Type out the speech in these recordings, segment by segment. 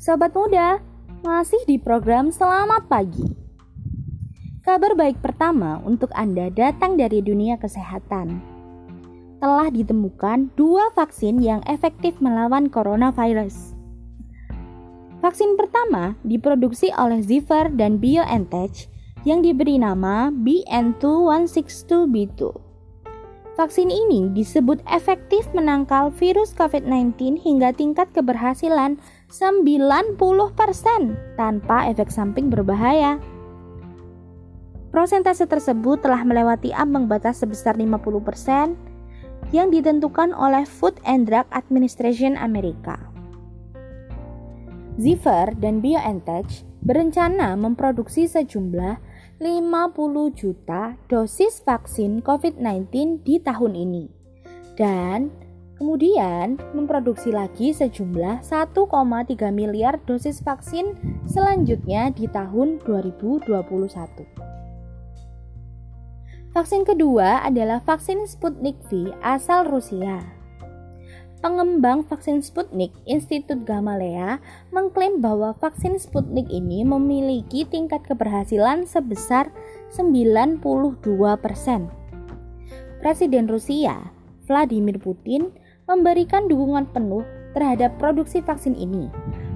Sobat muda, masih di program Selamat Pagi. Kabar baik pertama untuk Anda datang dari dunia kesehatan. Telah ditemukan dua vaksin yang efektif melawan coronavirus. Vaksin pertama diproduksi oleh Ziffer dan BioNTech yang diberi nama BN2162B2. Vaksin ini disebut efektif menangkal virus COVID-19 hingga tingkat keberhasilan 90% tanpa efek samping berbahaya. Prosentase tersebut telah melewati ambang batas sebesar 50% yang ditentukan oleh Food and Drug Administration Amerika. Ziffer dan BioNTech berencana memproduksi sejumlah 50 juta dosis vaksin COVID-19 di tahun ini. Dan Kemudian memproduksi lagi sejumlah 1,3 miliar dosis vaksin selanjutnya di tahun 2021. Vaksin kedua adalah vaksin Sputnik V asal Rusia. Pengembang vaksin Sputnik, Institut Gamaleya, mengklaim bahwa vaksin Sputnik ini memiliki tingkat keberhasilan sebesar 92%. Presiden Rusia, Vladimir Putin, memberikan dukungan penuh terhadap produksi vaksin ini,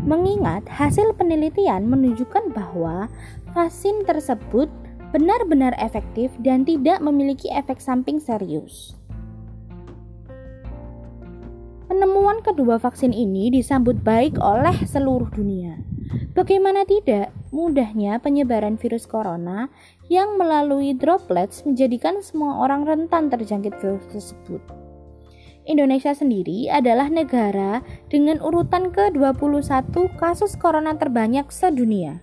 mengingat hasil penelitian menunjukkan bahwa vaksin tersebut benar-benar efektif dan tidak memiliki efek samping serius. Kedua vaksin ini disambut baik oleh seluruh dunia. Bagaimana tidak, mudahnya penyebaran virus corona yang melalui droplets menjadikan semua orang rentan terjangkit virus tersebut. Indonesia sendiri adalah negara dengan urutan ke-21 kasus corona terbanyak sedunia.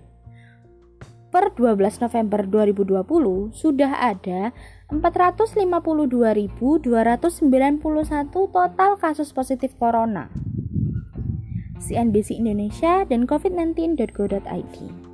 Per 12 November 2020 sudah ada 452.291 total kasus positif corona. CNBC Indonesia dan covid19.go.id